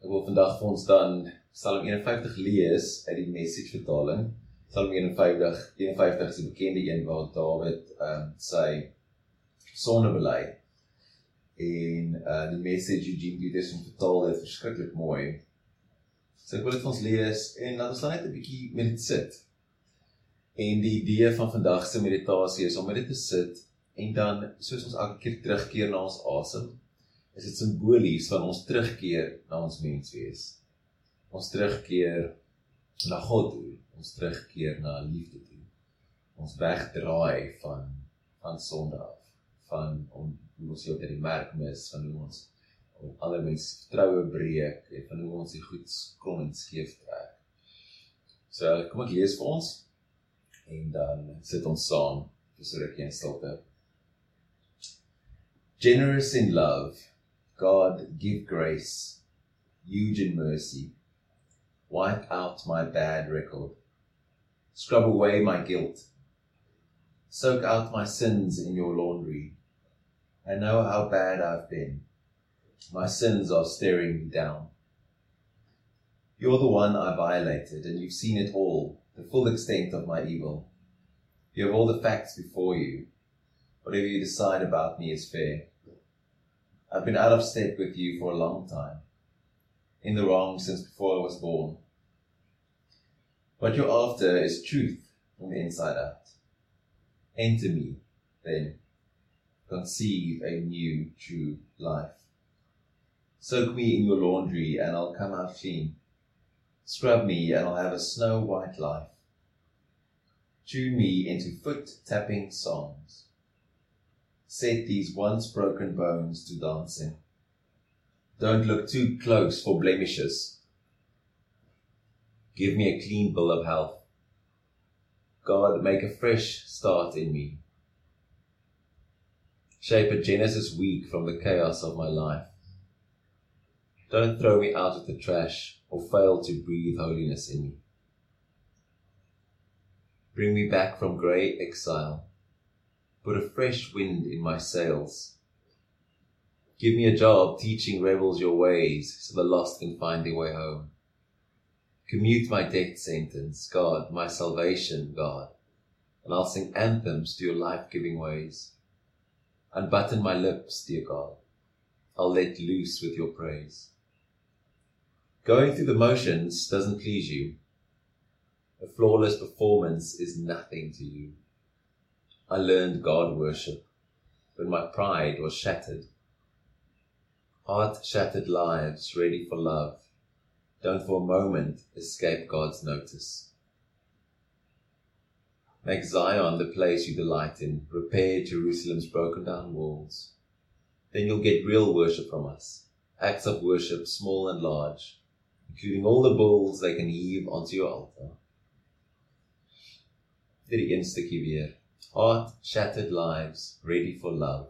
Ek wil vandag vir ons dan Psalm 51 lees uit die Message vertaling. Psalm 51 51 is 'n bekende een waar Dawid ehm um, sy sonde bely. En uh die Message Eugene Peterson vertaal dit verskriklik mooi. So ek wil dit vir ons lees en laat ons dan net 'n bietjie met dit sit. En die idee van vandag se meditasie is om met dit te sit en dan soos ons elke keer terugkeer na ons asem is dit simbolies van ons terugkeer na ons menswees. Ons terugkeer na God toe, ons terugkeer na liefde toe. Ons wegdraai van van sonde af, van om hoe ons hier die merk mis van hoe ons om ander mense vertroue breek en van hoe ons die goed krom en skeef trek. So kom ek lees vir ons en dan sit ons saam vir so 'n rukkie in stilte. Generous in love God, give grace, huge in mercy. Wipe out my bad record. Scrub away my guilt. Soak out my sins in your laundry. I know how bad I've been. My sins are staring me down. You're the one I violated, and you've seen it all, the full extent of my evil. You have all the facts before you. Whatever you decide about me is fair. I've been out of step with you for a long time, in the wrong since before I was born. What you're after is truth from the inside out. Enter me, then, conceive a new, true life. Soak me in your laundry and I'll come out clean. Scrub me and I'll have a snow white life. Tune me into foot tapping songs set these once broken bones to dancing. Don't look too close for blemishes. Give me a clean bill of health. God, make a fresh start in me. Shape a Genesis week from the chaos of my life. Don't throw me out of the trash or fail to breathe holiness in me. Bring me back from grey exile put a fresh wind in my sails. Give me a job teaching rebels your ways so the lost can find their way home. Commute my death sentence, God, my salvation, God, and I'll sing anthems to your life-giving ways. Unbutton my lips, dear God. I'll let loose with your praise. Going through the motions doesn't please you. A flawless performance is nothing to you. I learned God worship when my pride was shattered. Heart shattered lives ready for love don't for a moment escape God's notice. Make Zion the place you delight in. Repair Jerusalem's broken down walls. Then you'll get real worship from us. Acts of worship, small and large, including all the bulls they can heave onto your altar. Dit die een stukkie weer. Heart shattered lives ready for love.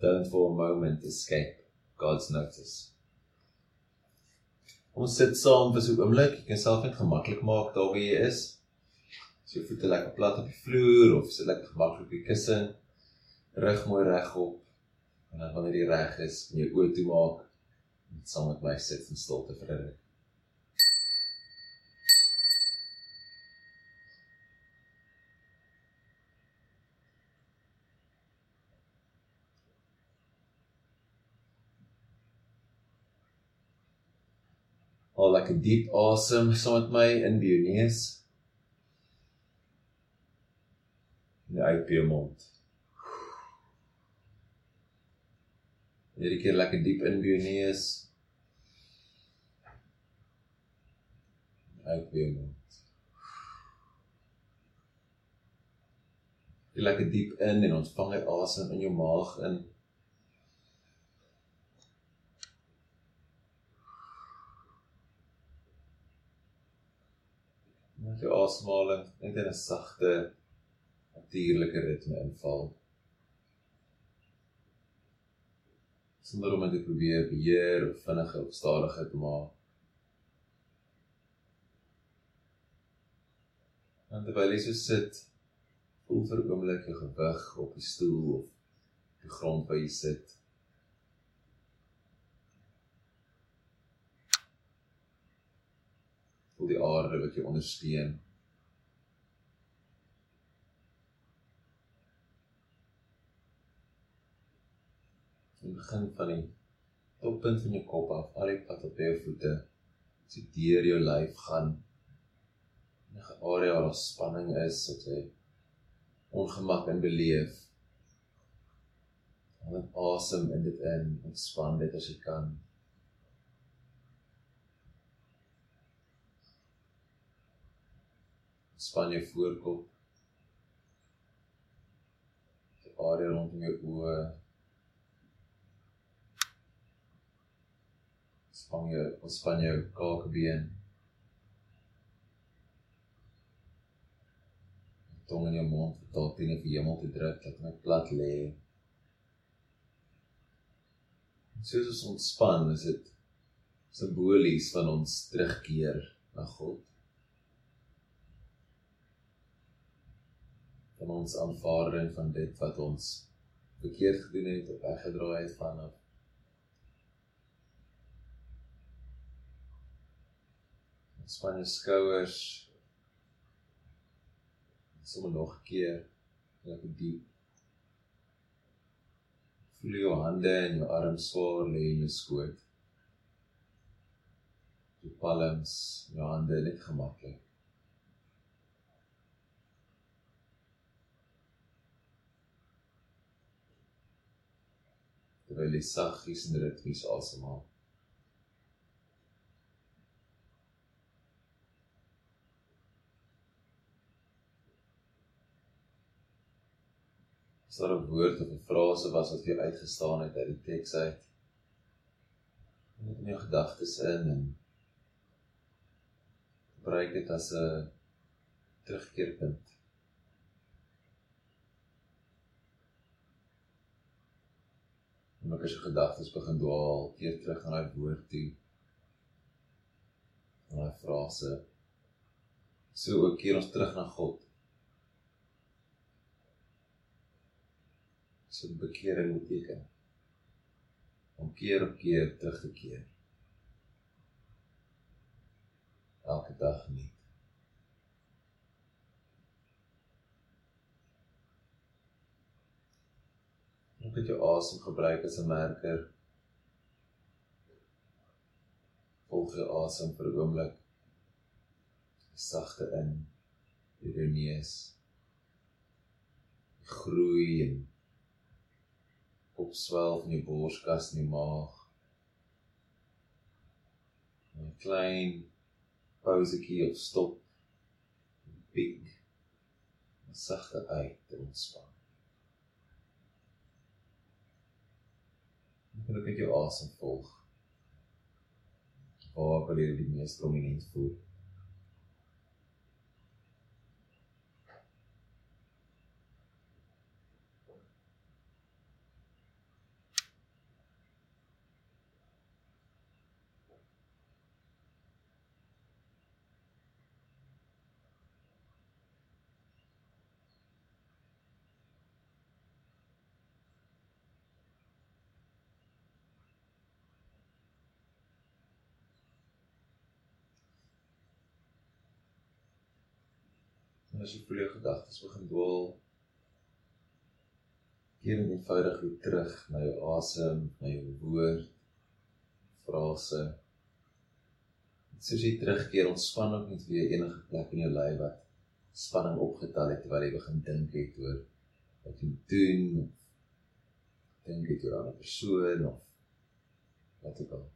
Don't for a moment escape God's notice. Ons sit saam vir so 'n oomblik. Jy kan self net gemaklik maak daar waar jy is. So voete lekker plat op die vloer of sit lekker gemaklik op die kussing. Rug mooi regop. En dan wanneer jy reg is, kan jy oë toemaak en saam met my sit in stilte vir 'n ruk. Haal lekker diep asem saam met my in by jou neus. En uit by jou mond. Hierdie keer lekker diep in by jou neus. Uit by jou mond. Jy lekker diep in en ontvang hy asem in jou maag in. Jou asemhaling net in 'n sagte natuurlike ritme inval. Sonder om dit te probeer beheer of vinniger of stadiger te maak. En terwyl jy so sit, voel vir 'n oomblik jou gewig op die stoel of die grond waar jy sit. Voel die aarde wat jou ondersteun. In begin van die toppunt van jou kop af, al die pad op jou voete, so deur jou lyf gaan. Enige area waar daar spanning is, wat jy ongemak in beleef. Haal asem in dit in, ontspan dit as jy kan. Span jou voorkop. Die area rondom jou oë. Span jou, ontspan jou kaakbeen. Tong in jou mond tot teen die hemel te druk, dat my plat lê. Soos ons ontspan, is dit simbolies van ons terugkeer na God. Van ons aanvaarding van dit wat ons verkeerd gedoen het of weggedraai het van af. Span jou skouers. Sommige nog 'n keer lekker diep. Voel jou hande en jou arms swaar lê in jou skoot. Jou palms, jou hande net gemaklik. Terwyl jy saggies en ritmies asemhaal. As daar 'n woord of 'n frase was wat vir jou uitgestaan het uit die teks uit, net in jou gedagtes in en gebruik dit as 'n terugkeerpunt. En as jou gedagtes begin dwaal, keer terug na daai woord toe. Na daai frase. So ook keer ons terug na God. So bekering beteken om keer op keer terug te keer. Elke dag nie. Jy kan jou asem gebruik as 'n merker. Volg jou asem vir 'n oomblik. Sagte in deur jou neus. Groei en opswel van die borskas en die maag. 'n Klein pausetjie of stop. Piek. Sagte uit en ontspan. Kan ook net jou asem volg. Waar wil jy die mees prominent voel? As jy voel jou gedagtes begin dwaal, keer net eenvoudig weer terug na jou asem, na jou woord, frase. Soos jy terugkeer, ontspan ook net weer enige plek in jou lyf wat spanning opgetel het terwyl jy begin dink het oor wat jy doen dink het oor 'n ander persoon of wat ook al.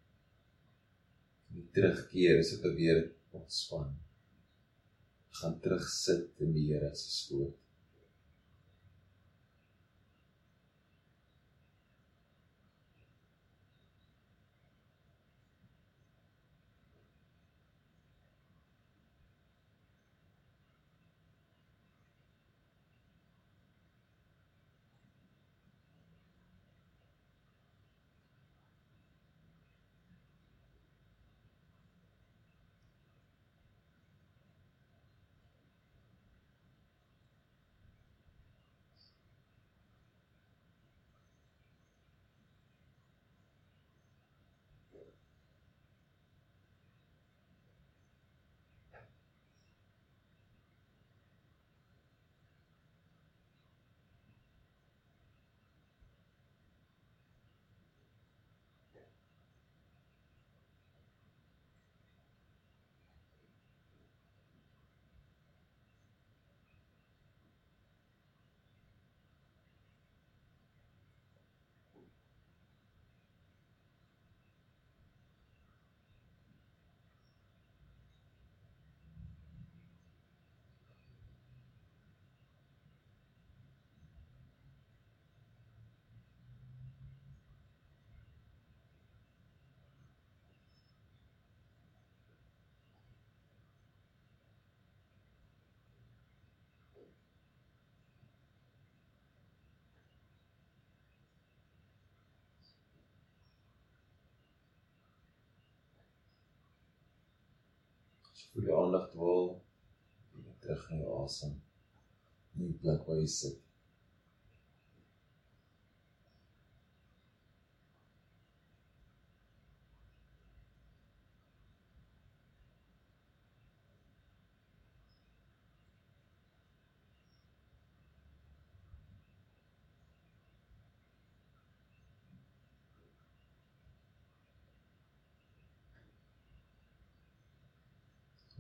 Die terugkeer is ook weer ontspan gaan terug sit in die Here se skoot. Voel jou aandag dwaal terug na jou asem. Nie plek waar jy sit.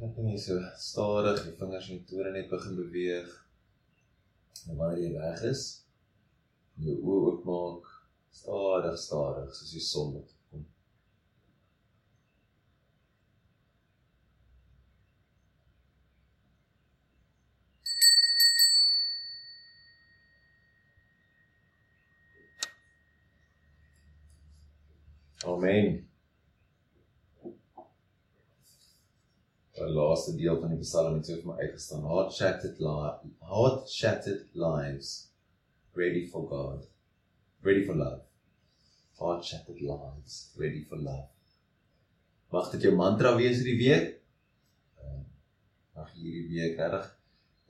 Net nie so stadig die vingers en tone net begin beweeg. En wanneer jy reg is, jou oë oopmaak, stadig, stadig soos die son wat kom. Amen. Die laaste deel van die Psalm het so vir my uitgestaan. Heart shattered lives, heart shattered lives ready for God. Ready for love. Heart shattered lives ready for love. Mag dit jou mantra wees hierdie week. Ehm, mag hierdie week reg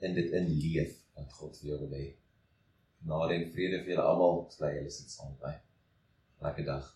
in dit in leef wat God vir jou wil hê. Genade en vrede vir julle almal. Bly julle sit saam by. Lekker dag.